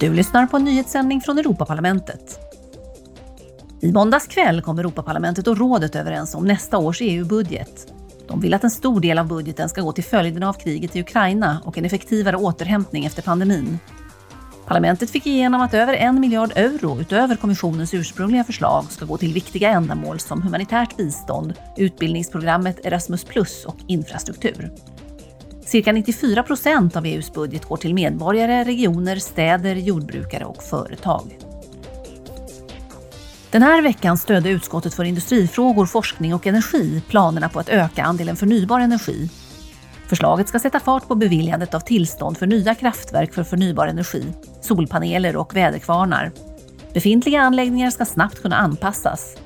Du lyssnar på en nyhetssändning från Europaparlamentet. I måndags kväll kom Europaparlamentet och rådet överens om nästa års EU-budget. De vill att en stor del av budgeten ska gå till följderna av kriget i Ukraina och en effektivare återhämtning efter pandemin. Parlamentet fick igenom att över en miljard euro utöver kommissionens ursprungliga förslag ska gå till viktiga ändamål som humanitärt bistånd, utbildningsprogrammet Erasmus plus och infrastruktur. Cirka 94 procent av EUs budget går till medborgare, regioner, städer, jordbrukare och företag. Den här veckan stödde utskottet för industrifrågor, forskning och energi planerna på att öka andelen förnybar energi. Förslaget ska sätta fart på beviljandet av tillstånd för nya kraftverk för förnybar energi, solpaneler och väderkvarnar. Befintliga anläggningar ska snabbt kunna anpassas.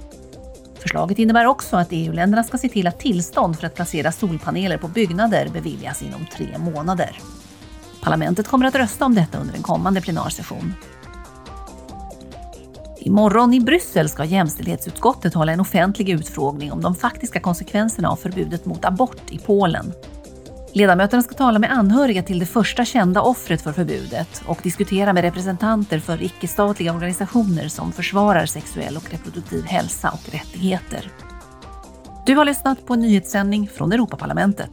Förslaget innebär också att EU-länderna ska se till att tillstånd för att placera solpaneler på byggnader beviljas inom tre månader. Parlamentet kommer att rösta om detta under en kommande plenarsession. Imorgon i Bryssel ska jämställdhetsutskottet hålla en offentlig utfrågning om de faktiska konsekvenserna av förbudet mot abort i Polen. Ledamöterna ska tala med anhöriga till det första kända offret för förbudet och diskutera med representanter för icke-statliga organisationer som försvarar sexuell och reproduktiv hälsa och rättigheter. Du har lyssnat på en nyhetssändning från Europaparlamentet.